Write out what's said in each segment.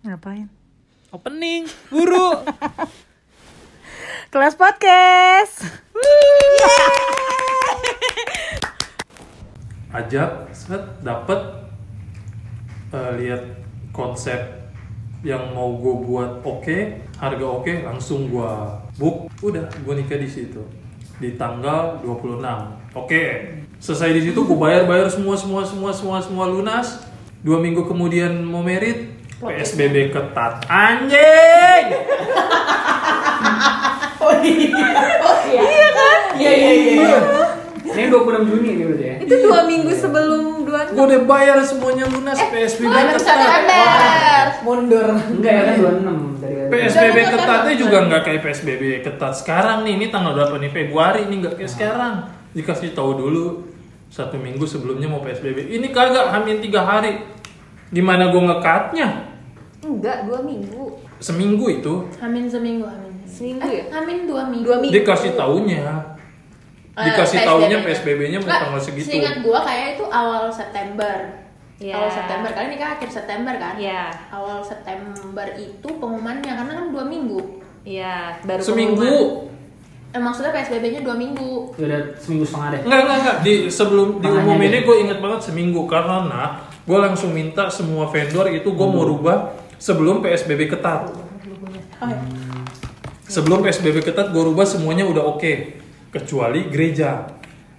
Ngapain? Opening, buru. Kelas podcast. ajak set dapet. Eh, lihat konsep yang mau gue buat oke harga oke langsung gue book. Udah gue nikah di situ. Di tanggal 26 oke. Selesai di situ gue bayar bayar semua semua semua semua semua lunas. Dua minggu kemudian mau merit psbb ketat anjing Iya iya iya. Ini 26 Juni nih berarti ya. Itu dua minggu sebelum dua gue udah bayar semuanya lunas psbb bulan ketat. Mundur. Enggak ya kan 26 dari PSBB ketatnya juga nggak kayak PSBB ketat sekarang nih. Ini tanggal berapa nih? Februari nih nggak kayak sekarang. Dikasih tahu dulu satu minggu sebelumnya mau PSBB. Ini kagak hamin tiga hari. Gimana gue ngekatnya? Enggak, dua minggu. Seminggu itu Hamin seminggu, Hamin. Seminggu Eh, ya? Hamin dua minggu. Dua minggu. dikasih taunya. Eh, Dikasih PSBB. taunya PSBB-nya mau tanggal segitu. Seingat gua kayak itu awal September. Iya. Awal September, kalian nikah akhir September kan? Iya. Awal September itu pengumumannya karena kan dua minggu. Iya, baru Seminggu. pengumuman. Eh, maksudnya PSBB-nya dua minggu. Ya udah seminggu setengah deh. Enggak, enggak, enggak. Di sebelum diumuminnya deh. gue inget banget seminggu karena gue langsung minta semua vendor itu gue mau rubah sebelum PSBB ketat. Sebelum PSBB ketat gue rubah semuanya udah oke kecuali gereja.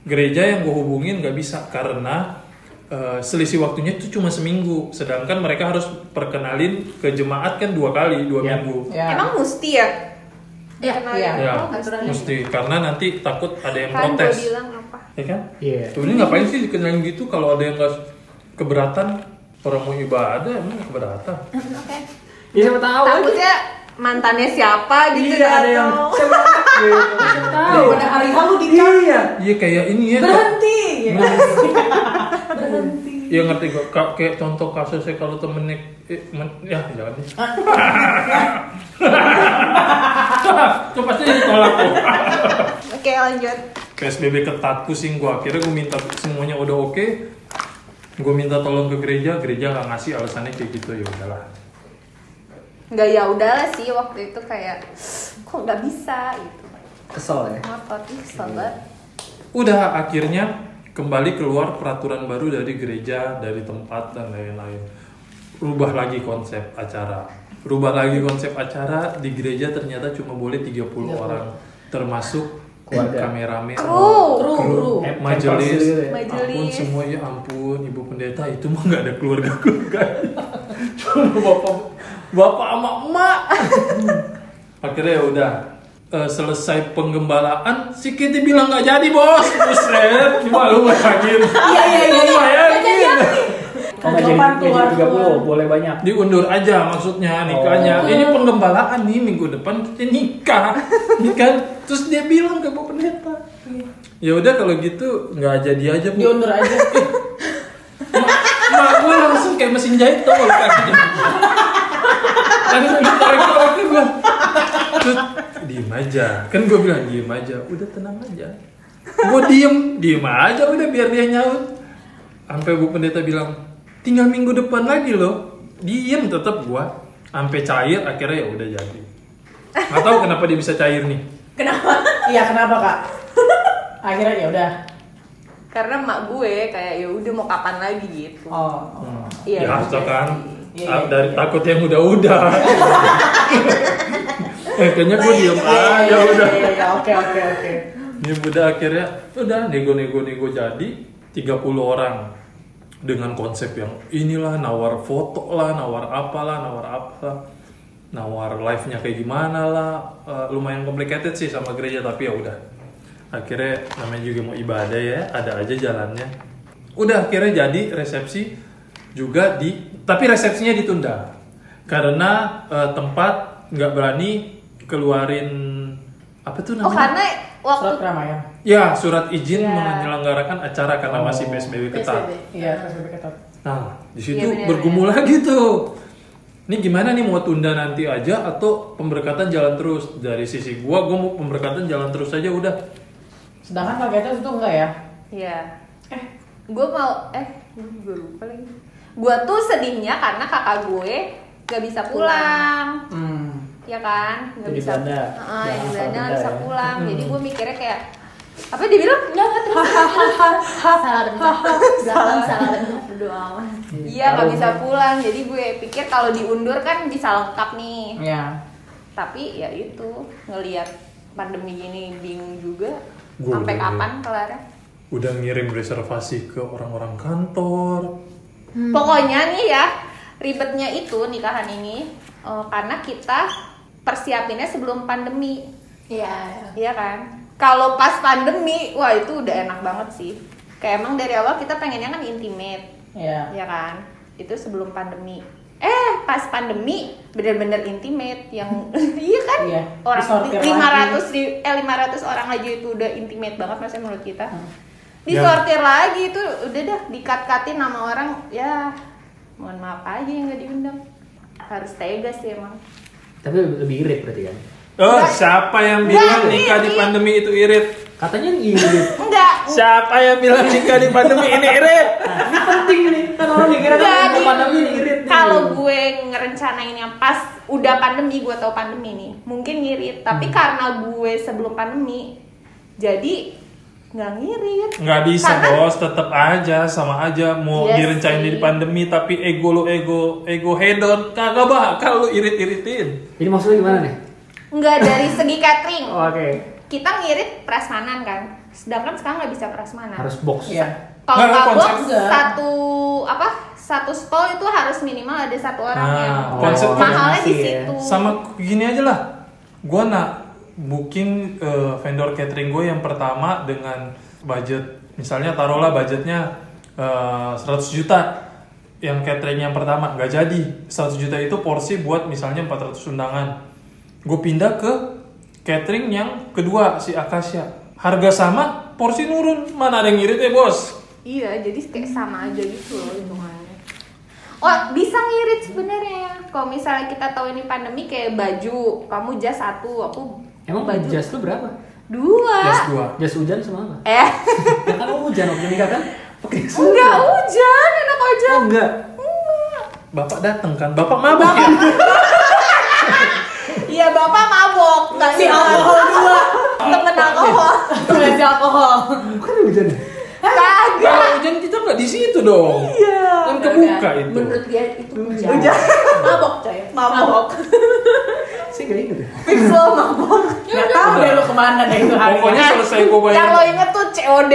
Gereja yang gue hubungin nggak bisa karena eh, selisih waktunya itu cuma seminggu, sedangkan mereka harus perkenalin ke jemaat kan dua kali dua Ya. minggu. Ya. Emang mesti ya? Ya, Kenalin. Ya, Oh, mesti karena nanti takut ada yang Kan gue protes, bilang apa? ya kan? Iya. Tuh ini ngapain sih dikenalin gitu kalau ada yang nggak keberatan orang mau ibadah emang nggak keberatan. Oke. Ya siapa tahu. Takutnya mantannya siapa gitu Iya ada yang siapa gitu. Tahu. Pada hari halu nikah. Iya. Iya kayak ini ya. Berhenti. Iya ngerti kok Ka- kayak contoh kasusnya kalau temennya eh, men- ya jangan deh. Itu pasti ditolak tuh. Oke, lanjut. PSBB ketat pusing gua akhirnya gue minta semuanya udah oke gue minta tolong ke gereja gereja nggak ngasih alasannya kayak gitu ya udahlah Enggak ya udahlah sih waktu itu kayak kok nggak bisa gitu. Kesel ya. Ngotot kesel banget. Udah akhirnya kembali keluar peraturan baru dari gereja, dari tempat dan lain-lain. Rubah lagi konsep acara. Rubah lagi konsep acara di gereja ternyata cuma boleh 30 orang termasuk Keluarga. kameramen, Kru. Kru, kru. Majelis. Majelis. ampun semua ya ampun pendeta itu mah nggak ada keluarga keluarga. Cuma bapak bapak sama emak. Akhirnya ya udah Eh, selesai penggembalaan si Kitty bilang nggak jadi bos. Buset cuma lu bayangin? Iya iya iya. Lu bayangin. Nggak jadi jadi keluar, 30 boleh banyak. diundur aja maksudnya nikahnya. Oh. ini penggembalaan nih minggu depan kita nikah. Nikah terus dia bilang ke bapak pendeta. Ya udah kalau gitu nggak jadi aja bu. Diundur aja. Kayak mesin jahit tau gak kakinya Langsung dikorek-korek gue Terus diem aja. Kan gue bilang diem aja. Udah tenang aja. Gue diem Diem aja udah biar dia nyaut. Sampai bu pendeta bilang Tinggal minggu depan lagi loh. Diem tetep gue Sampai cair akhirnya ya udah jadi. Gak tahu kenapa dia bisa cair nih. Iya kenapa kak? Akhirnya ya udah. Karena emak gue kayak ya udah mau kapan lagi gitu. Oh. Iya. ya iya kan Iya, Ah, iya. dari takut yang udah-udah Eh, kayaknya gue diem Iya iya aja iya, udah iya oke oke oke. Ya udah akhirnya udah nego-nego-nego jadi 30 orang dengan konsep yang inilah nawar foto lah, nawar apalah, nawar apa, nawar live-nya kayak gimana lah, Eh, lumayan complicated sih sama gereja tapi ya udah. Akhirnya namanya juga mau ibadah ya, ada aja jalannya. Udah akhirnya jadi resepsi juga di, tapi resepsinya ditunda karena eh, tempat nggak berani keluarin apa tuh Oh namanya? karena waktu Surat keramaian. Ya, surat izin Ya. menyelenggarakan acara karena masih PSBB ketat. Iya PSBB ketat. Nah, di situ bener, bergumul lagi tuh. Ini gimana nih mau tunda nanti aja atau pemberkatan jalan terus? Dari sisi gua, gua mau pemberkatan jalan terus aja udah. Sedangkan Kak Geta itu enggak ya? Iya. Eh, gue mau eh gue lupa lagi. Gue tuh sedihnya karena kakak gue nggak bisa pulang Hmm. ya kan nggak Itu di bisa Belanda. Belanda nggak Belanda bisa ya. pulang jadi gue mikirnya kayak apa dia bilang Enggak, enggak terus. Salah. Belakang salah aman. Iya nggak bisa pulang jadi gue pikir kalau diundur kan bisa lengkap nih Ya. tapi ya itu ngelihat pandemi gini bingung juga Gue sampai udah- kapan kelar Udah ngirim reservasi ke orang-orang kantor. pokoknya nih ya ribetnya itu nikahan ini eh, karena kita persiapinnya sebelum pandemi Iya. Iya kan? Kalau pas pandemi, wah itu udah enak banget sih. Kayak emang dari awal kita pengennya kan intimate, Ya. ya kan? Itu sebelum pandemi. Eh, pas pandemi bener-bener intimate yang iya kan? Iya, Orang 500 di eh 500 orang aja itu udah intimate banget maksudnya menurut kita. Hmm. Disortir lagi itu udah dah dikat-katin nama orang ya mohon maaf aja yang gak diundang. Harus tegas sih emang. Tapi lebih irit berarti kan? Oh, siapa yang bilang Nggak, nikah di ini- pandemi itu irit? Katanya irit. Enggak, Siapa yang bilang nikah di pandemi ini irit? ini penting nih. Kan orang mikirnya kan pandemi irit. Kalau gue ngerencanain yang pas udah pandemi, gue tau pandemi nih, mungkin ngirit. Tapi Hmm. karena gue sebelum pandemi, jadi nggak ngirit. Nggak bisa Karena- bos, tetap aja sama aja mau Iya direncanain di pandemi tapi ego lu ego ego hedon kagak bakal lu irit-iritin. Jadi maksudnya gimana nih? Nggak dari segi catering. Oh, Oke. Kita ngirit prasmanan kan, sedangkan sekarang nggak bisa prasmanan. Harus box. Iya. Kalau konsep- satu apa satu stall itu harus minimal ada satu orang Nah, yang konsep mahalnya di koordinasi ya. situ. Sama gini aja lah. Gua nak booking eh, vendor catering gue yang pertama dengan budget misalnya taruhlah budgetnya eh, 100 juta. Yang catering yang pertama nggak jadi. 100 juta itu porsi buat misalnya 400 undangan. Gue pindah ke catering yang kedua si Akasya harga sama porsi nurun. Mana ada yang ngirit ya bos Iya, jadi kayak sama aja gitu loh hitungannya. Oh, bisa ngirit sebenarnya. Kalau misalnya kita tahu ini pandemi kayak baju, kamu jas satu, aku Emang baju jas lu berapa? dua. jas dua Jas hujan sama apa? Eh, Ya kan hujan waktu nikah kan? Pakai enggak hujan, enak aja. Oh enggak. bapak datang kan bapak mabuk ya Iya, bapak mabok, nggak Si alkohol dua. Temen alkohol. Si alkohol. Bukan hujan ya? Kagak. kalau hujan kita nggak di situ dong Iya. kan kebuka itu Menurut dia itu hujan. Hujan. Mabok coy. Mabok. Inget ya. Fix lo mabok. Nggak tahu deh lu ke mana deh itu hari. pokoknya selesai gue Yang bayar lo inget tuh COD.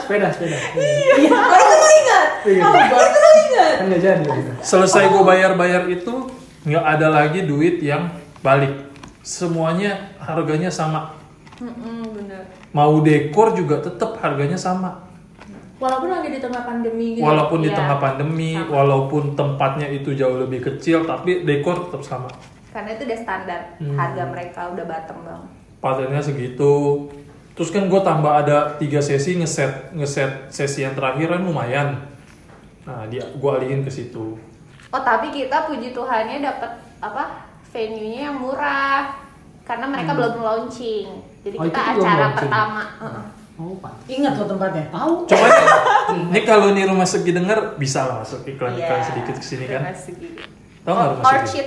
Sepeda, sepeda. Iya. Itu lo inget. Iya. Itu lo inget. Kan gak jadi. gitu. selesai gue bayar-bayar itu nggak ada lagi duit yang balik semuanya harganya sama Mm-mm, bener. Mau dekor juga tetap harganya sama Walaupun lagi di tengah pandemi gitu. walaupun di Iya, tengah pandemi sama. walaupun tempatnya itu jauh lebih kecil tapi dekor tetap sama Karena itu udah standar. Hmm. Harga mereka udah bottom bang. patennya segitu terus kan gue tambah ada tiga sesi ngeset ngeset sesi yang terakhir kan lumayan nah dia gue alihin ke situ Oh tapi kita puji Tuhannya dapat apa venue-nya yang murah karena mereka belum launching. Jadi Oh, kita itu acara pertama. Heeh. Oh, pak. Ingat lo tempatnya. Tahu. coba ini kalau nih rumah segi denger bisa lah masuk iklan-iklan Iya, sedikit ke sini kan. Tahu nggak rumah segi? Orchid.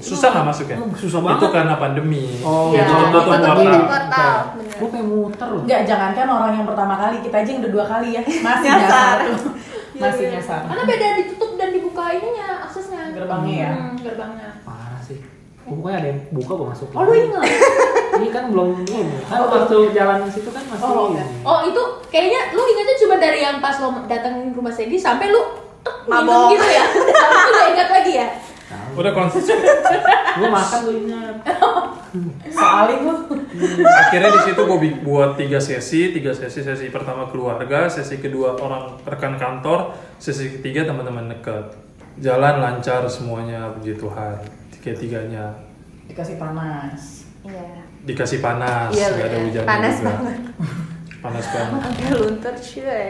Susah nggak masuknya? Oh, susah Itu banget. karena pandemi. Oh, Iya, ditutup portal. tutup portal. Bener. Gue pengen muter loh. Enggak, jangankan orang yang pertama kali, kita aja yang udah dua kali ya. Masih Nyasar. Iya, Masih iya. nyasar. Karena beda ditutup dan dibuka ininya aksesnya. Gerbangnya ya. Hmm, gerbangnya. Parah sih. Pokoknya ada yang buka gue masuk. Oh lu ingat? Ini kan belum ini. Kan waktu jalan situ kan masih. Oh, ini. Oh itu kayaknya lu ingatnya cuma dari yang pas lo datang rumah Segi sampai lu Mabok. gitu ya. Tapi gak ingat lagi ya. Udah konsep. Gue makan gue ingat. Soalnya lu. Akhirnya di situ gue buat tiga sesi, tiga sesi. Sesi pertama keluarga, sesi kedua orang rekan kantor, sesi ketiga teman-teman dekat. Jalan lancar semuanya, puji Tuhan. Tiga-tiganya Dikasih panas. Iya. Dikasih panas, Iya, nggak ada bener. hujan Panas juga. banget. Panas banget. Agak luntur cuy.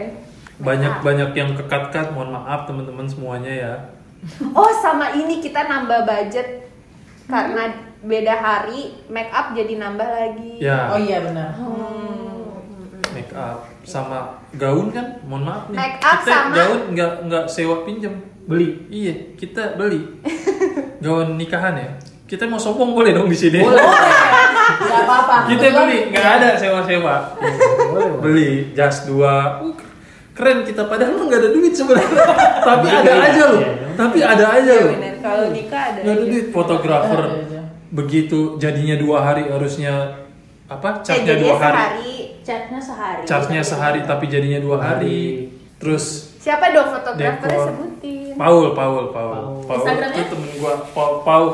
Banyak-banyak yang kekat-kat, mohon maaf teman-teman semuanya ya. Oh sama ini kita nambah budget karena beda hari make up jadi nambah lagi. Ya, Oh iya benar. Hmm. make up. sama gaun kan mohon maaf nih Make up kita sama- gaun nggak nggak sewa pinjam Beli. iya kita beli gaun nikahan ya kita mau sombong boleh dong di sini Gak apa-apa. kita beli nggak ada sewa sewa beli jas dua. Uh, keren kita padahal nggak ada duit sebenarnya. Tapi ada aja loh. tapi ada aja Iya loh. Kalau nikah ada. nggak ada duit. Fotografer begitu jadinya dua hari harusnya apa Eh, catnya dua hari. sehari. Catnya sehari. catnya sehari tapi jadinya dua hari. Terus Siapa dong fotografernya sebutin? Paul Paul Paul. Paul. Instagramnya? itu temen gua. Paul Paul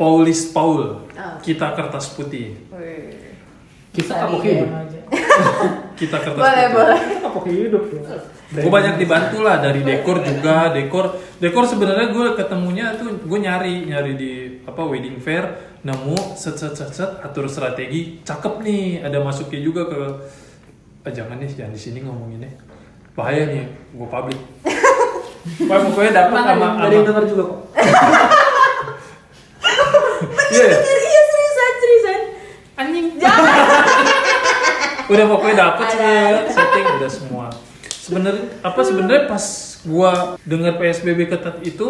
Paulis Paul Oh. kita kertas putih Wih. Kita kapok hidup. kita kertas Boleh putih boleh. Kita kapok hidup. gue banyak dibantu lah dari dekor juga dekor dekor sebenarnya gue ketemunya tuh gue nyari nyari di apa wedding fair nemu set set set set atur strategi cakep nih ada masuknya juga ke ah, jangan nih jangan di sini ngomonginnya bahaya nih gue publik Wah, pokoknya dapat sama ada yang dengar juga kok. iya ya? Iya seriusan, seriusan. anjing udah pokoknya dapet sih setting udah semua sebenarnya apa sebenarnya pas gua dengar psbb ketat itu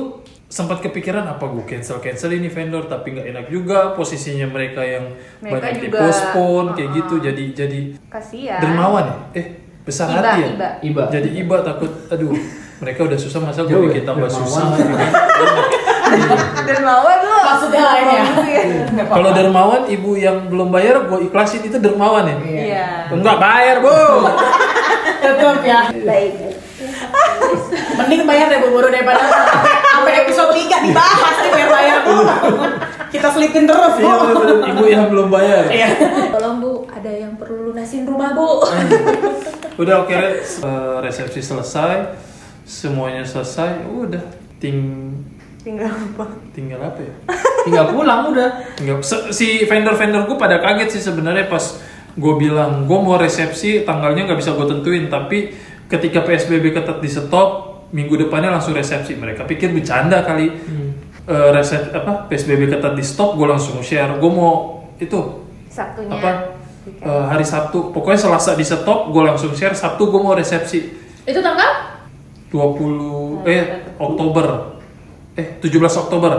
sempat kepikiran apa gua cancel cancel ini vendor tapi nggak enak juga posisinya mereka yang Mereka banyak juga, dipospon kayak uh-uh. gitu jadi jadi Kasihan. dermawan ya eh besar Iba, hati ya iba. Iba. jadi iba takut aduh mereka udah susah masa gue ya, bikin tambah dermawan. susah gitu. Dermawan lo. Maksudnya lain ya? Iya. kalau dermawan ibu yang belum bayar gue ikhlasin itu dermawan ya Iya. enggak bayar bu Tetep ya. Baik. Mending bayar deh buru daripada sampai episode 3 dibahas nih bayar bayar tuh. Kita selipin terus Iya, bu. bener-bener. ibu yang belum bayar Iya. Tolong Bu, ada yang perlu lunasin rumah Bu. udah oke Re. Eh, resepsi selesai semuanya selesai udah ting Tinggal apa? tinggal apa ya? Tinggal pulang udah. tinggal si vendor-vendor gue pada kaget sih sebenarnya pas gue bilang gue mau resepsi tanggalnya nggak bisa gue tentuin. Tapi ketika psbb ketat di stop minggu depannya langsung resepsi. Mereka pikir bercanda kali. Eh, resep apa psbb ketat di stop gue langsung share. Gue mau itu Sabtunya. apa eh, hari sabtu. Pokoknya selasa di stop gue langsung share. Sabtu gue mau resepsi. Itu tanggal? 20 eh Oktober eh 17 Oktober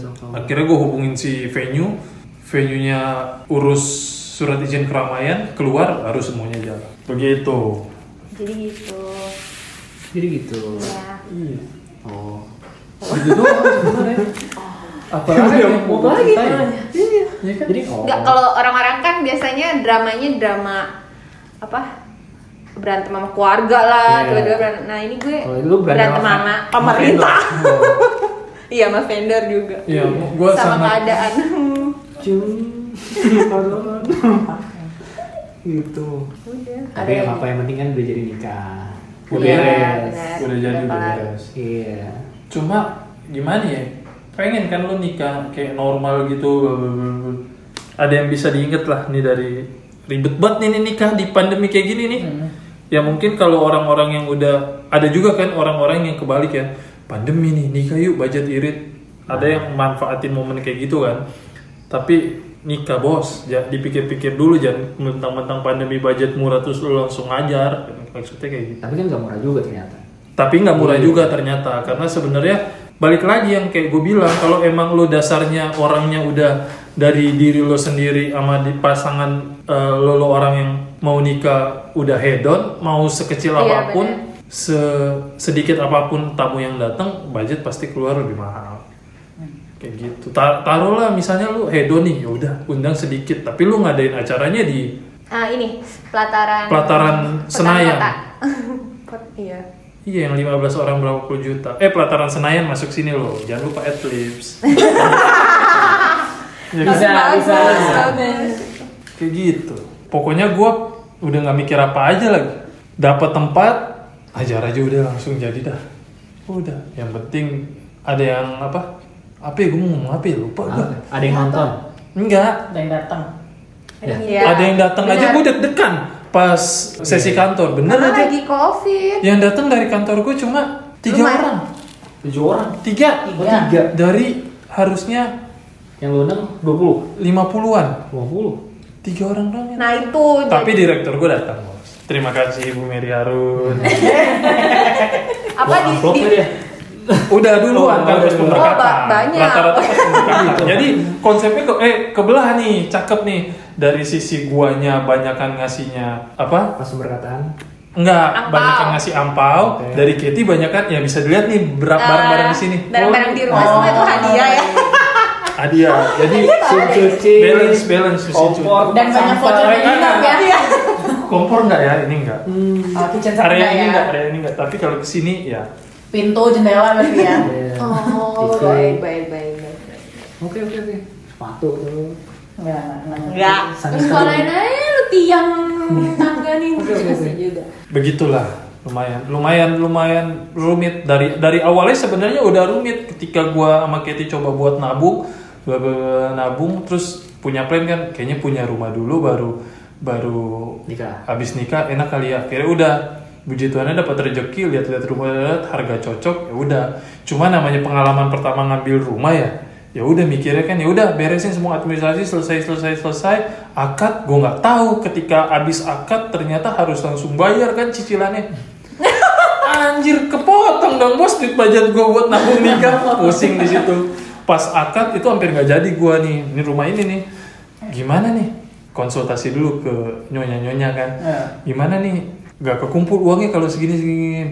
sama. akhirnya gue hubungin si venue venue nya urus surat izin keramaian keluar baru semuanya jalan begitu Jadi gitu. Jadi gitu. Ya. Oh. Gitu doang sebenarnya. apa lagi yang mau Apa lagi? Iya kan? Jadi oh. Enggak kalau orang-orang kan biasanya dramanya drama apa? Berantem sama keluarga lah, Iya. tiba-tiba berantem. Nah, ini gue Kalau lu berantem berantem sama- sama sama pemerintah. vendor. Iya, sama vendor juga. Iya, gue sama sangat keadaan. Gitu. Udah. Tapi yang apa yang penting kan udah jadi nikah. Udah beres. udah jadi udah beres Iya. cuma gimana ya pengen kan lu nikah kayak normal gitu ada yang bisa diinget lah nih dari ribet banget nih nih nikah di pandemi kayak gini nih ya mungkin kalau orang-orang yang udah ada juga kan orang-orang yang kebalik ya pandemi nih nikah yuk budget irit. Ada yang manfaatin momen kayak gitu kan. Tapi nikah bos ja, dipikir-pikir dulu jangan mentang-mentang pandemi budget murah terus lu langsung ngajar. Maksudnya kayak gitu. Tapi kan gak murah juga ternyata. tapi nggak murah juga ternyata karena sebenarnya balik lagi yang kayak gue bilang kalau emang lo dasarnya orangnya udah dari diri lo sendiri sama di pasangan eh, lo, lo orang yang mau nikah udah hedon mau sekecil Iya, apa pun bener. se- sedikit apa pun tamu yang datang budget pasti keluar lebih mahal kayak gitu Ta- taruhlah misalnya lu hedon nih ya udah undang sedikit tapi lu ngadain acaranya di Ah, ini pelataran Pelataran Senayan. Pot- iya. Iya yang 15 orang berapa puluh juta. Eh pelataran Senayan masuk sini loh. Jangan lupa adlibs. Ya, Bisa, bisa. bagus. Kayak gitu. Pokoknya gua udah nggak mikir apa aja lagi. Dapat tempat, ajar aja udah langsung jadi dah. Udah. Yang penting ada yang apa? Apa ya gue mau ngomong apa ya lupa gua. Ada yang nonton. Enggak. Ada yang datang. Ya. Iya. Ada yang datang aja gue deg-degan pas sesi kantor. Bener Karena aja. lagi covid. Yang datang dari kantor gue cuma tiga Lumayan. orang. Tujuh orang. Tiga. Oh, tiga. Dari harusnya Yang lu undang 20. 50-an. 20. Tiga orang doang yang Nah, itu Tapi jadi- direktur gue datang, bos. Terima kasih Bu Mary Harun. Apa di, ya? Udah duluan Oh, kan pas oh, pemberkatan. ba- banyak. Rata-rata pas pemberkatan. Jadi konsepnya ke eh kebelah nih, cakep nih. Dari sisi guanya banyakan ngasihnya apa? Pas pemberkataan. Enggak, Ampau. banyakan ngasih ampau. Oke. Dari Katie banyakan ya bisa dilihat nih ber- eh, barang-barang di sini. Barang-barang di rumah semua itu hadiah ya. Hadiah. Jadi Mesin cuci. balance balance mesin cuci. Kompor. Dan banyak voucher ya. Iya. Kompor enggak ya? Ini enggak. Oh, kitchen Area enggak ini ya. enggak, area ini enggak. Tapi kalau ke sini ya Pintu, jendela berarti ya. Iya. Oh, baik, baik, baik, baik. Oke oke oke. Sepatu tuh. Enggak, enggak. Enggak. Terus sekolahin aja lu tiang tangga nih Oke, oke, bisa oke. juga. begitulah lumayan lumayan lumayan rumit dari dari awalnya sebenarnya udah rumit ketika gua sama Katie coba buat nabung bla bla bla, nabung terus punya plan kan kayaknya punya rumah dulu baru baru Nikah. habis nikah enak kali ya. Akhirnya udah puji Tuhannya dapat rezeki lihat-lihat rumah lihat harga cocok ya udah. Cuma namanya pengalaman pertama ngambil rumah ya ya udah mikirnya kan ya udah beresin semua administrasi selesai selesai selesai. Akad gue nggak tahu ketika habis akad ternyata harus langsung bayar kan cicilannya. Anjir kepotong dong bos duit budget gue buat nabung nikah. Pusing di situ pas akad itu hampir nggak jadi gue nih. Ini rumah ini nih. Gimana nih? Konsultasi dulu ke nyonya nyonya kan. Ya. gimana nih? Nggak kekumpul uangnya kalau segini segini.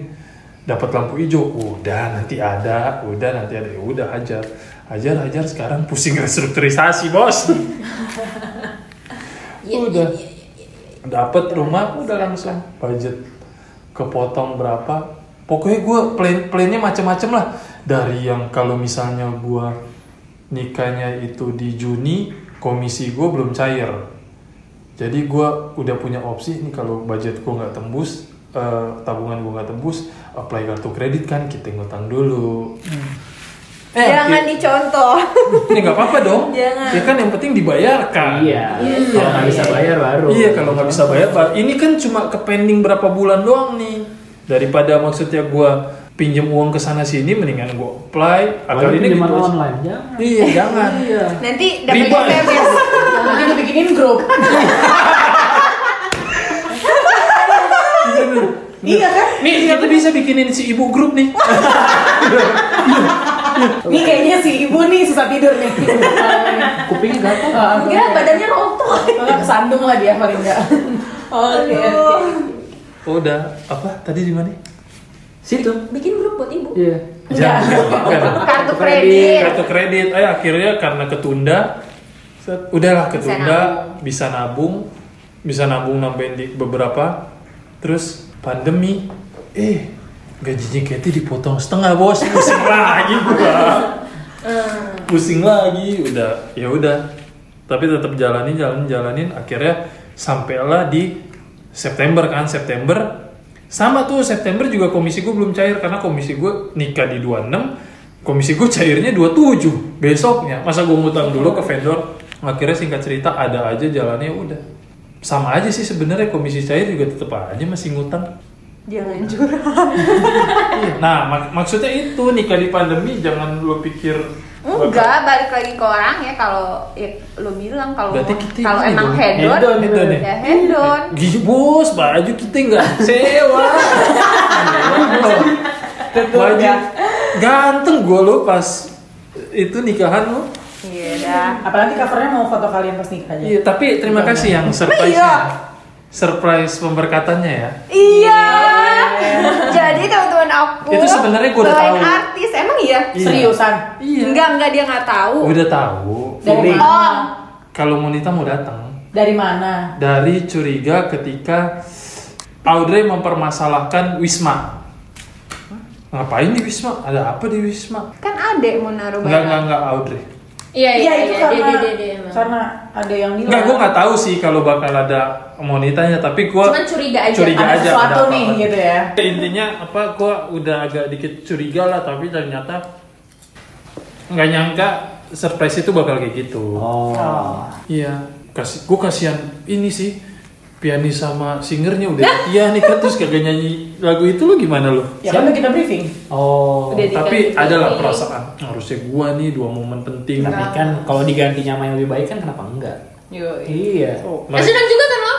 Dapat lampu hijau. Udah nanti ada. Udah nanti ada. Ya udah hajar. Hajar hajar. Sekarang pusing restrukturisasi bos. Iya, udah. iya. dapat rumah udah langsung. Budget kepotong berapa. Pokoknya gue plan plannya macam-macam lah dari yang kalau misalnya gue nikahnya itu di Juni komisi gue belum cair jadi gue udah punya opsi nih kalau budget gue nggak tembus eh, tabungan gue nggak tembus apply kartu kredit kan kita ngutang dulu eh Jangan dicontoh. ini nggak apa-apa dong Jangan. ya kan yang penting dibayarkan Iya. Kalau nggak bisa bayar baru. Iya kalau nggak bisa bayar, Pak. Ini kan cuma ke pending berapa bulan doang nih. Daripada maksudnya gua pinjem uang ke sana sini, mendingan gua apply. Apalagi ini pinjaman gitu. online. Jangan. Iya jangan. Iya. Nanti dapat. SMS. Nanti dibikinin grup. Iya kan? Nih kita bisa bikinin si ibu grup nih. Nih kayaknya si ibu nih susah tidur nih. Kupingnya gatal. Ah, Enggak, badannya rontok. Kalau kesandung lah dia paling enggak. Oke, oke. Oh, udah apa tadi di mana? Situ. Bikin grup buat ibu. Iya. Jangan. jangan. Kartu kredit. Kartu kredit. Eh akhirnya karena ketunda, set, udahlah Bisa ketunda, bisa nabung, bisa nabung nambahin di beberapa, terus pandemi, eh gajinya Katie dipotong setengah bos, pusing lagi gua, pusing lagi, udah, ya udah, tapi tetap jalanin, jalanin, jalanin, akhirnya sampailah di September kan, September sama tuh September juga komisi gue belum cair karena komisi gue nikah di 26 komisi gue cairnya 27 besoknya masa gue ngutang dulu ke vendor akhirnya singkat cerita ada aja jalannya udah sama aja sih sebenarnya komisi cair juga tetap aja masih ngutang Jangan curhat. Iya. nah mak- maksudnya itu nikah di pandemi jangan lo pikir Enggak, balik lagi ke orang ya kalau ya, lo bilang kalau kalau emang hedon, hedon, hedon ya? ya hedon. Gih bos, baju kita nggak sewa. baju ganteng gue lo pas itu nikahan lo. Iya dah. Apalagi covernya mau foto kalian pas nikah aja. Iya, tapi terima kasih yang surprise Iya. Surprise pemberkatannya ya. Iya. Jadi teman-teman aku Itu sebenarnya gua udah tahu. artis, emang iya? Iya. Seriusan. Iya. Enggak, enggak dia nggak tahu. Udah tahu. Dari Feeling. mana? Oh, Kalau Monita mau datang Dari mana? dari curiga ketika Audrey mempermasalahkan Wisma. Ngapain di Wisma? Ada apa di Wisma? kan adek mau naruh Enggak, enggak, enggak Audrey. Iya, iya, Iya itu iya. karena karena ada yang bilang. Enggak, gue nggak tahu sih kalau bakal ada monitanya, tapi gue Cuman curiga aja. curiga ada aja sesuatu ada nih apa-apa. gitu ya. Intinya apa? Gue udah agak dikit curiga lah, tapi ternyata nggak nyangka surprise itu bakal kayak gitu. Oh. Iya, kasih gue kasihan ini sih pianis sama singernya udah latihan nih kan terus kagak nyanyi lagu itu lo gimana lo? Ya kan udah kita briefing. Oh. Udah Tapi adalah feeling. perasaan harusnya gua nih dua momen penting. Tapi kan kalau diganti nama yang lebih baik kan kenapa enggak? Yo. Iya. Oh, Eh, senang juga kan lo?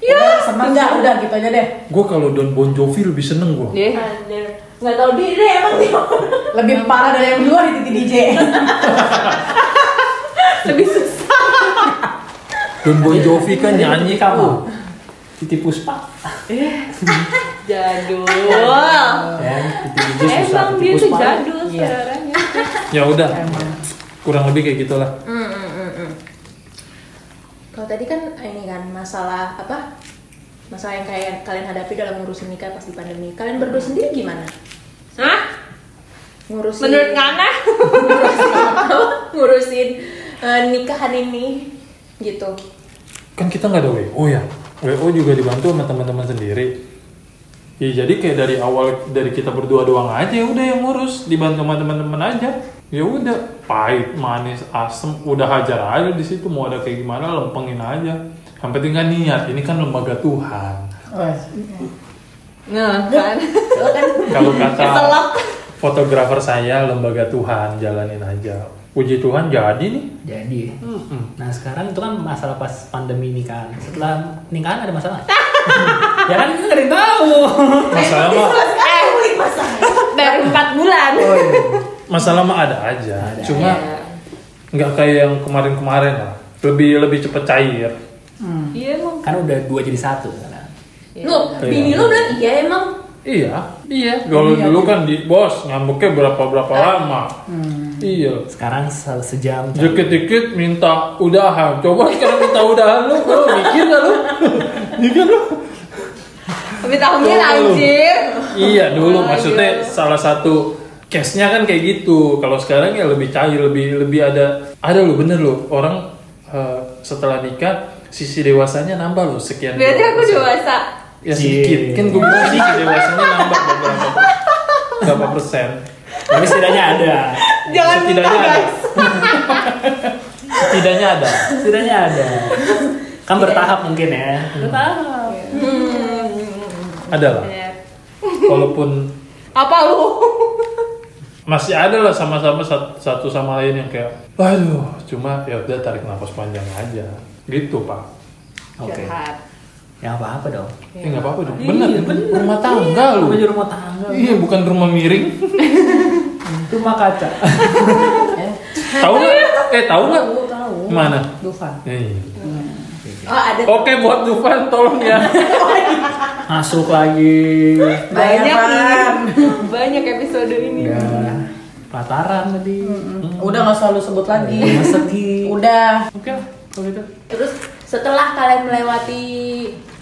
Ya. seneng nggak udah gitu aja deh Gue kalau Don Bon Jovi lebih seneng gue. Deh. Anjir. Nggak tahu diri emang dia. lebih parah dari yang dua di titik DJ Lebih susah. Don Bon Jovi kan nyanyi kamu. Titi Puspa. Jadul. Ya. Emang dia tuh jadul Iya. saudaranya. Ya udah. Kurang lebih kayak gitulah. Hmm, hmm, hmm, hmm. Kalau tadi kan ini kan masalah apa? Masalah yang kayak kalian hadapi dalam ngurusin nikah pas di pandemi. Kalian berdua sendiri gimana? Hah? Ngurusin Menurut Ngana? ngurusin, apa? ngurusin eh, nikahan ini gitu. Kan kita nggak ada WO ya. WO juga dibantu sama teman-teman sendiri. Ya jadi kayak dari awal dari kita berdua doang aja ya udah yang ngurus dibantu sama teman-teman aja. Ya udah pahit, manis, asem, udah hajar aja di situ mau ada kayak gimana lempengin aja. Yang penting kan niat, ini kan lembaga Tuhan. Nah, kan. Kalau kata fotografer saya lembaga Tuhan jalanin aja. Puji Tuhan jadi nih. Jadi. Mm-mm. Nah sekarang itu kan masalah pas pandemi ini kan. Setelah nikahan ada masalah. ya kan kita nggak ada yang tahu. Masalah mah Eh, dari empat bulan. Oh, iya. masalah mah ada aja. Ada. Cuma Iya. nggak kayak yang kemarin-kemarin lah. Lebih lebih cepet cair. Iya emang. Kan udah dua jadi satu sekarang. Lu, bini lu bilang iya emang. Iya, iya. Kalau dulu kan di bos ngambeknya berapa berapa lama. Iya. Sekarang se- sejam. Dikit-dikit minta udahan. Coba sekarang minta udahan lu, lu mikir gak lu? Mikir lu? Lu. anjir. Iya dulu Oh, maksudnya iya. salah satu case-nya kan kayak gitu. Kalau sekarang ya lebih cair, lebih lebih ada ada lu bener lu orang eh, setelah nikah sisi dewasanya nambah loh sekian. Berarti aku dewasa. Ya sedikit. Cie. Kan gue bilang sisi dewasanya nambah beberapa berapa persen. Tapi setidaknya ada. Jangan minta Setidaknya ada. guys. Setidaknya ada. Setidaknya ada. Kan bertahap mungkin ya. Bertahap. Ada lah. Walaupun Apa lu? masih ada lah sama-sama sat- satu sama lain yang kayak waduh cuma ya udah tarik nafas panjang aja gitu pak Oke. Curhat. Ya apa-apa dong. eh nggak apa-apa dong Iya, bener, bener. rumah tangga lu Namanya rumah tangga. iya bukan rumah miring Rumah kaca. tahu nggak eh tahu nggak tahu mana Dufan Eh, Oh ada. oke buat Dufan tolong ya Masuk lagi. Banyak. Banyak episode ini. Udah. Pelataran tadi. udah nggak selalu sebut lagi segi. udah Oke lah, kalau gitu. Terus setelah kalian melewati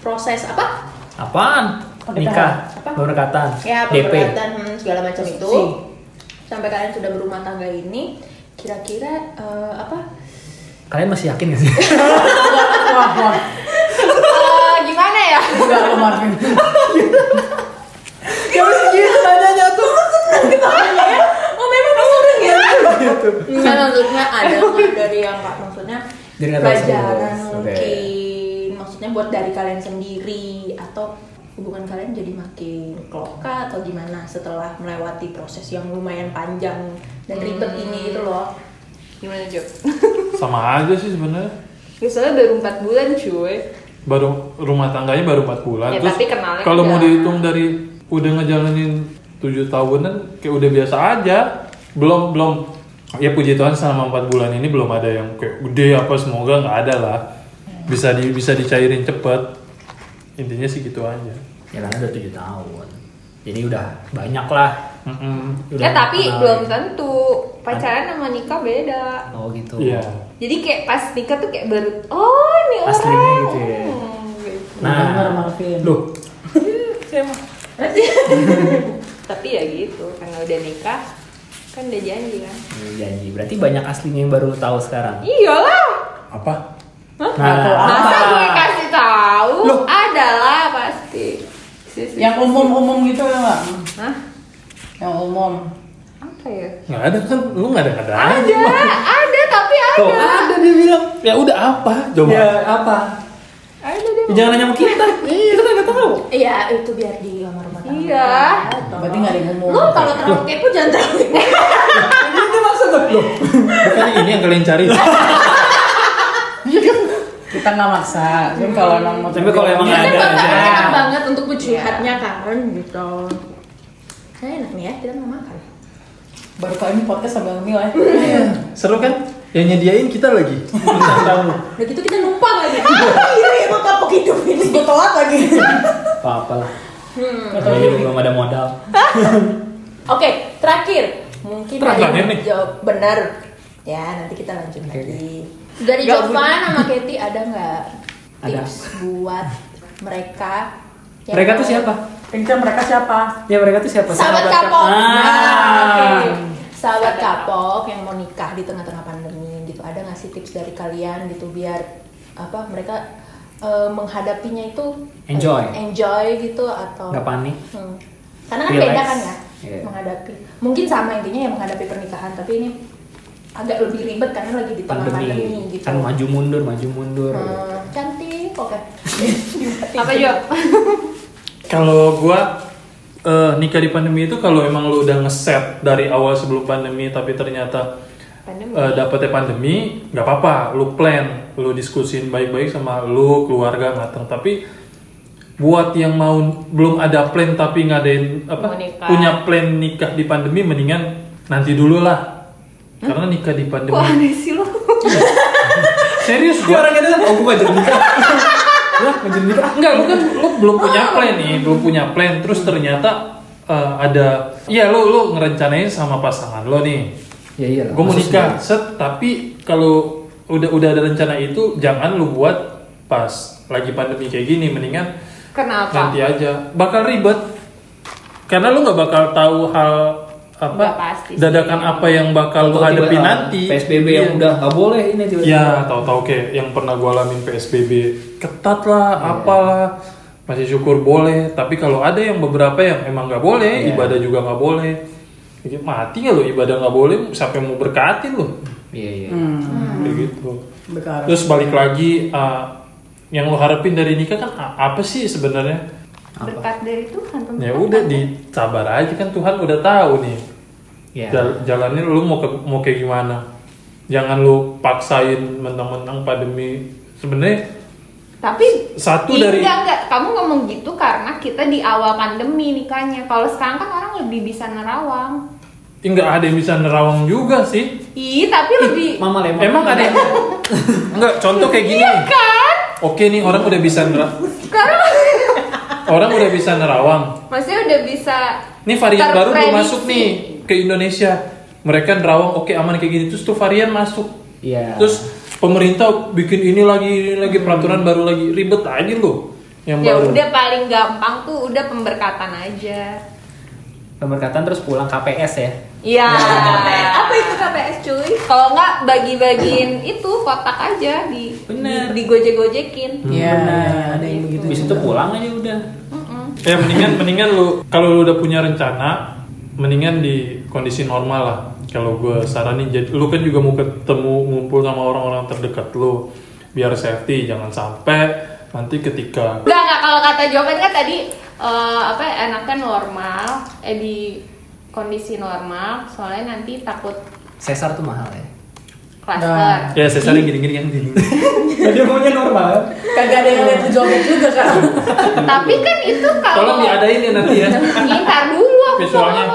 proses apa? Apaan? Nikah, Apa? pemberkatan, Ya DP. pemberatan hmm, segala macam itu. Si. Sampai kalian sudah berumah tangga ini, kira-kira eh, apa? Kalian masih yakin gak sih? wah wah Eh, gimana ya? enggak lo Marvin Ya gitu nanyanya tuh. Oh memang kamu udah gitu. Enggak maksudnya ada nggak dari yang kak maksudnya pelajaran mungkin maksudnya buat dari kalian sendiri atau hubungan kalian jadi makin klop kah atau gimana setelah melewati proses yang lumayan panjang dan ribet ini gitu loh. Gimana Jok? sama aja sih sebenarnya. Biasanya baru 4 bulan cuy. baru rumah tangganya baru 4 bulan. Ya, terus tapi kenalnya kalau mau dihitung dari udah ngejalanin tujuh tahunan kayak udah biasa aja. Belum belum. Ya puji Tuhan selama empat bulan ini belum ada yang kayak gede apa semoga nggak ada lah. Bisa di bisa dicairin cepet. Intinya sih gitu aja ya karena udah tujuh tahun. Jadi udah banyak lah. Mm-mm. Udah Ya tapi kenal. belum tentu. Pacaran sama nikah beda. Oh gitu. iya Jadi kayak pas nikah tuh kayak baru oh ini orang. Aslinya gitu ya. Hmm, gitu. Nah, Marvin. loh, Tapi ya gitu, karena udah nikah kan udah janji kan. ini janji. Berarti banyak aslinya yang baru tahu sekarang. Iyalah. apa Nah, Masa gue kasih tahu? Ada lah pasti. Sisi- yang umum umum gitu ya nggak Hah? yang umum Apa ya? nggak ada kan lu nggak ada ada Ada, ada tapi ada. Tuh, ada dia bilang. ya udah apa coba Ya apa? Ada. Ya, jangan nanya sama kita. kita kan nggak tahu. Iya itu biar di kamar rumah tangga. Iya. berarti nggak ada yang umum Lo kalau terlalu kepo jangan terlalu kepo. Itu maksud lo. bukan ini yang kalian cari Iya kita nggak maksa Cuman kalau emang mau Tapi kalau emang ada kan enak banget untuk curhatnya kan gitu. Saya enak nih ya, kita nggak makan. baru kali ini podcast sambil ngemil ya Seru kan? Yang nyediain kita lagi. Bintang tamu. Udah gitu kita numpang lagi. iya emang kapok hidup ini gue telat lagi Apa-apa lah. Hmm. Belum ada modal. Oke, terakhir. Mungkin Terakhir ada yang nih. jawab benar. Ya, nanti kita lanjut lagi. Dari Nggak, Jovan sama Katie ada nggak Ada. tips buat mereka? yang Mereka tuh siapa? Pinker mereka siapa? Ya mereka tuh siapa? Sahabat kapok. Ah. Nah, oke. Sahabat kapok yang mau nikah di tengah-tengah pandemi gitu. Ada nggak sih tips dari kalian gitu biar apa mereka eh, menghadapinya itu Enjoy. enjoy gitu atau Nggak panik. Hmm. Karena kan Relax. beda kan ya Iya. menghadapi. Mungkin sama intinya ya menghadapi pernikahan, tapi ini agak lebih ribet karena lagi di tengah pandemi, Pandemi. gitu. Kan maju mundur, maju mundur. Hmm, cantik, oke. Apa Jo? Kalau gua eh, nikah di pandemi itu kalau emang lu udah ngeset dari awal sebelum pandemi tapi ternyata Pandemi. eh, dapetnya pandemi nggak apa-apa lu plan lu diskusin baik-baik sama lu keluarga matang tapi buat yang mau belum ada plan tapi ngadain apa Mau nikah. punya plan nikah di pandemi mendingan nanti dulu lah karena nikah di pandemi Kok aneh sih lo? serius Dia gua orang itu kan, oh gue gak jadi nikah. Lah, gak jadi nikah. Enggak, bukan lu belum punya plan nih, belum punya plan terus ternyata eh, ada iya lu lu ngerencanain sama pasangan lo nih. Ya iya lah. Gue mau nikah, set tapi kalau udah udah ada rencana itu jangan lu buat pas lagi pandemi kayak gini mendingan Kenapa? nanti aja. Bakal ribet. Karena lu nggak bakal tahu hal apa Nggak pasti sih. dadakan apa yang bakal lu hadapi tiba- nanti. PSBB yang Iya. udah gak boleh ini tiba-tiba. Ya, tahu-tahu kayak yang pernah gue alamin PSBB ketat lah, Iya. apalah. Masih syukur boleh, tapi kalau ada yang beberapa yang emang nggak boleh, Iya. ibadah juga nggak boleh. Jadi, mati nggak lo ibadah nggak boleh, siapa yang mau berkatin lo? Iya, iya. Hmm, Kayak gitu. berkarya. Terus balik lagi, uh, yang lo harapin dari nikah kan apa sih sebenarnya? Berkat dari Tuhan. Ya udah disabar aja kan Tuhan udah tahu nih. Iya. Jal- jalanin lu mau ke, mau kayak gimana? Jangan lu paksain mentang-mentang pandemi. Sebenarnya Tapi satu Iya, dari enggak, enggak. Kamu ngomong gitu karena kita di awal pandemi nikahnya. Kalau sekarang kan orang lebih bisa nerawang. nggak ada yang bisa nerawang juga sih. Ih, tapi lebih Mama lemon. Emang ada yang enggak contoh kayak gini nih. kan? Oke nih orang udah bisa nerawang. Sekarang Orang udah bisa nerawang. maksudnya udah bisa Nih varian baru belum Terprediksi. masuk nih ke Indonesia. Mereka nerawang oke aman kayak gini terus tuh varian masuk. Iya. Terus pemerintah bikin ini lagi ini lagi peraturan baru lagi ribet aja loh yang ya baru. udah paling gampang tuh udah pemberkatan aja. Pemberkatan terus pulang KPS ya. Iya. KPS. Apa itu KPS cuy? Kalau nggak bagi-bagiin itu kotak aja di Bener. di, digojek-gojekin. Iya, ada yang begitu. Habis itu pulang aja udah. Mm-mm. Ya mendingan mendingan lu kalau lu udah punya rencana mendingan di kondisi normal lah. Kalau gue saranin jadi lu kan juga mau ketemu ngumpul sama orang-orang terdekat lu biar safety jangan sampai nanti ketika Enggak, enggak kalau kata jawaban kan tadi eh, apa enaknya normal, eh di kondisi normal, soalnya nanti takut Sesar tuh mahal ya. cluster. ya saya sering gini-gini kan gini. Dia maunya normal. Kagak ada yang lihat jawaban juga kan. Tapi kan itu kalau Tolong diadain ya nanti ya. Ntar dulu aku Visualnya.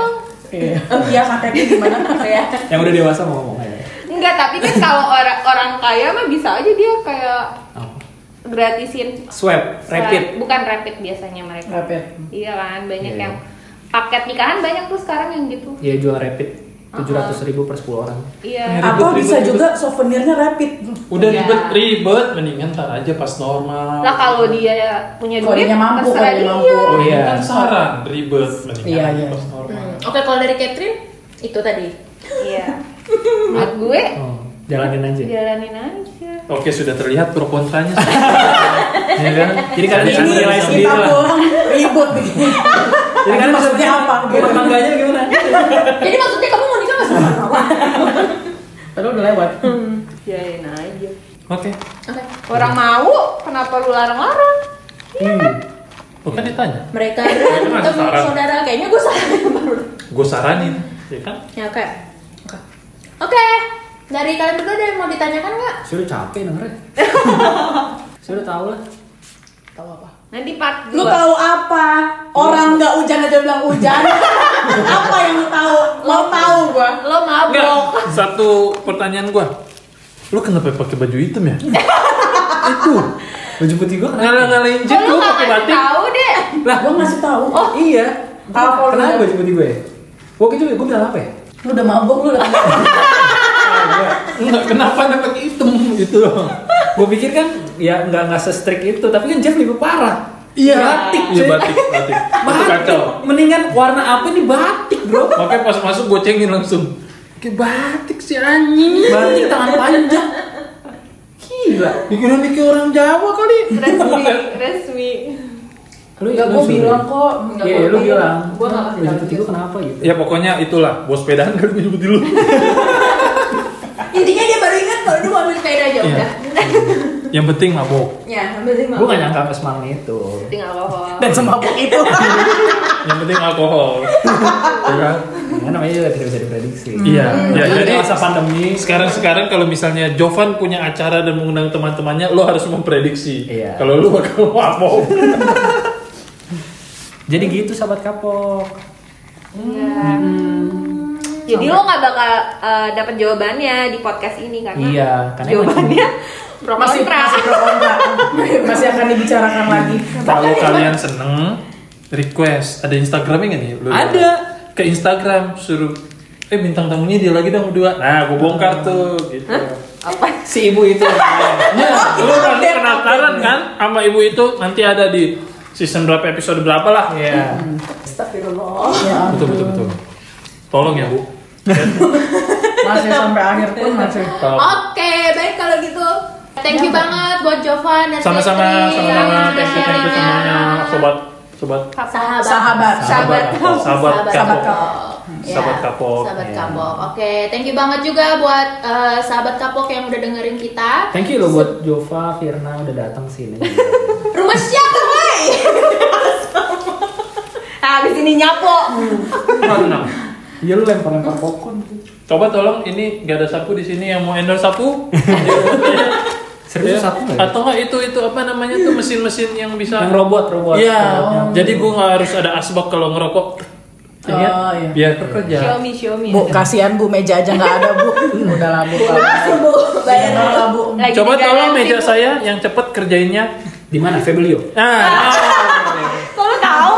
Iya. Iya, kakeknya gimana ya? Yang udah dewasa mau ngomong aja. Enggak, tapi kan kalau orang orang kaya mah bisa aja dia kayak Apa? gratisin Swab, rapid. bukan rapid biasanya mereka. Rapid. Iya kan, banyak Iya, yang paket nikahan banyak tuh sekarang yang gitu. Iya jual rapid. Tujuh ratus ribu per 10 orang. Iya. Ribet, Atau ribet, bisa ribet. juga souvenirnya rapid. Udah Iya. ribet ribet mendingan ntar aja pas normal. Lah kalau dia punya Kalau duit dia mampu, kalau dia mampu. Oh, Iya. kan saran ribet mendingan Iya, iya. pas normal. Hmm, Oke, kalau dari Catherine itu tadi. Iya. Menurut gue Oh, jalanin aja. jalanin aja. Oke sudah terlihat pro kontranya. ya kan? Jadi kalian bisa kita sendiri lah. pulang ribut. Jadi kalian bisa maksudnya apa? Rumah tangganya gimana? Jadi maksudnya kamu mau nikah nggak sama kawan? Padahal udah lewat. Jalanin aja. Oke. Oke. Orang mau, kenapa lu larang-larang? Bukan ditanya. Mereka Itu ketemu saran. saudara kayaknya gue baru. Gue saranin, ya kan? Ya oke. Oke. Oke. Dari kalian berdua ada yang mau ditanyakan nggak? Sudah capek dengernya. Sudah tahu lah. Tahu apa? Nanti part Lu 2. tahu apa? Orang nggak hujan aja bilang hujan. apa yang lu tahu? Mau tahu gua. Lo Enggak, mabok. satu pertanyaan gua. Lu kenapa pakai baju hitam ya? itu Baju putih gua kenapa? ngalah-ngalahin jet lo lu pakai batik. tahu deh? Lah, Gua ngasih tahu. Oh iya. Apa lu Kenapa baju putih gue? Waktu itu gue bilang apa ya? Lu udah mabok lu udah. Enggak, kenapa ada pakai hitam gitu loh. gue pikir kan ya nggak nggak se-strict itu, tapi kan Jeff lebih parah. Iya, batik, iya batik, batik. Itu Batik. kacau. Mendingan warna apa nih batik, bro? Makanya pas masuk gue cengin langsung. Kayak batik si anjing. Batik tangan panjang. Gila. Nih kayak orang Jawa kali. Resmi, resmi. Lu Enggak gua suruh. bilang kok. Iya, lu bilang. Gua nggak kasih tahu putih gue kenapa gitu? Ya pokoknya itulah, bos sepedaan kali baju putih lu. Intinya dia baru ingat kalau dia mau ambil sepeda aja Iya. udah. Yang penting mabok. Ya, ambil lima. Gue gak nyangka sampai semalam itu. Tinggal alkohol. Dan semabuk itu. Yang penting alkohol. ya kan? Ya, namanya juga tidak bisa diprediksi. Iya, ya Jadi jadi masa pandemi sekarang-sekarang kalau misalnya Jovan punya acara dan mengundang teman-temannya, lo harus memprediksi. Iya. Kalau lu bakal mabok. Jadi gitu sahabat kapok. Iya. Jadi lo nggak bakal uh, dapat jawabannya di podcast ini karena Iya, karena jawabannya pro masih kontra. masih pro kontra. masih akan dibicarakan lagi. Kalau kalian seneng, request ada Instagramnya nggak nih? Lu- Ada. Ke Instagram suruh eh bintang tamunya dia lagi dong berdua. Nah, gue bongkar tuh gitu. Apa? si ibu itu. Ya, lu nanti penasaran kan sama ibu itu nanti ada di season berapa episode berapa lah. Iya. Astagfirullah. Ya, Betul betul betul. Tolong ya bu. masih sampai akhir pun masih. Oke, baik kalau gitu. Thank you banget buat Jovan dan Sama-sama, sama-sama. Udah Thank you, thank you semuanya, sobat, sobat, Sahabat. Sahabat. Sahabat. kapok. Sahabat kapok. Ya, Sahabat kapok. Sahabat Ya. kapok. Oke, thank you banget juga buat eh, sahabat kapok yang udah dengerin kita. Thank you lo buat Jova, Firna udah datang sini. Rumah siapa, woi? Habis ini nyapo. Tenang. Iya lu lempar-lempar popcorn. Coba tolong ini gak ada sapu di sini yang mau endorse sapu. Serius Ya. satu nggak? ya? Atau enggak itu itu apa namanya tuh mesin-mesin yang bisa Yang robot, robot. Iya. Robotnya. Jadi gua nggak harus ada asbak kalau ngerokok. Iya. Oh, iya. Biar kerja. Xiaomi, Xiaomi. Bu, kasihan Bu meja aja nggak ada Bu. Udah lah Bu. Bu, Bayar lah Bu. Coba tolong meja Bu. saya yang cepet kerjainnya. Di mana? Febelio. Kok lo tahu?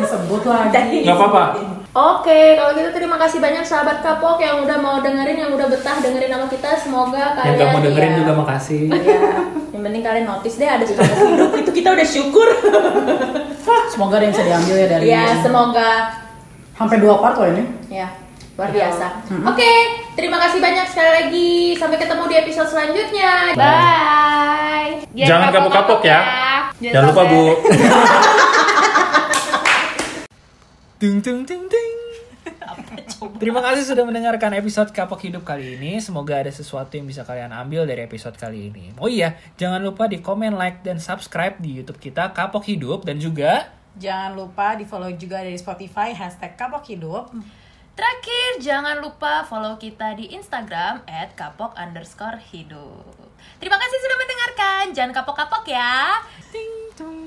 Disebut lagi. nggak apa-apa. Oke, kalau gitu terima kasih banyak sahabat kapok yang udah mau dengerin, yang udah betah dengerin sama kita. Semoga kalian Yang gak mau dengerin ya, juga makasih. Ya, yang penting kalian notice deh ada semangat hidup itu kita udah syukur. Semoga ada yang bisa diambil ya dari ya, semoga sampai dua part loh ini. ya luar biasa. Oke, terima kasih banyak sekali lagi. Sampai ketemu di episode selanjutnya. Bye. Jangan kapok-kapok ya. Jangan lupa Bu. Dung dung dung dung. Terima kasih sudah mendengarkan episode Kapok Hidup kali ini. Semoga ada sesuatu yang bisa kalian ambil dari episode kali ini. Oh iya, jangan lupa di komen, like, dan subscribe di YouTube kita Kapok Hidup dan juga Jangan lupa di follow juga dari Spotify hashtag Kapok Hidup. Terakhir, jangan lupa follow kita di Instagram at kapok underscore hidup. Terima kasih sudah mendengarkan. Jangan kapok-kapok ya. Ting.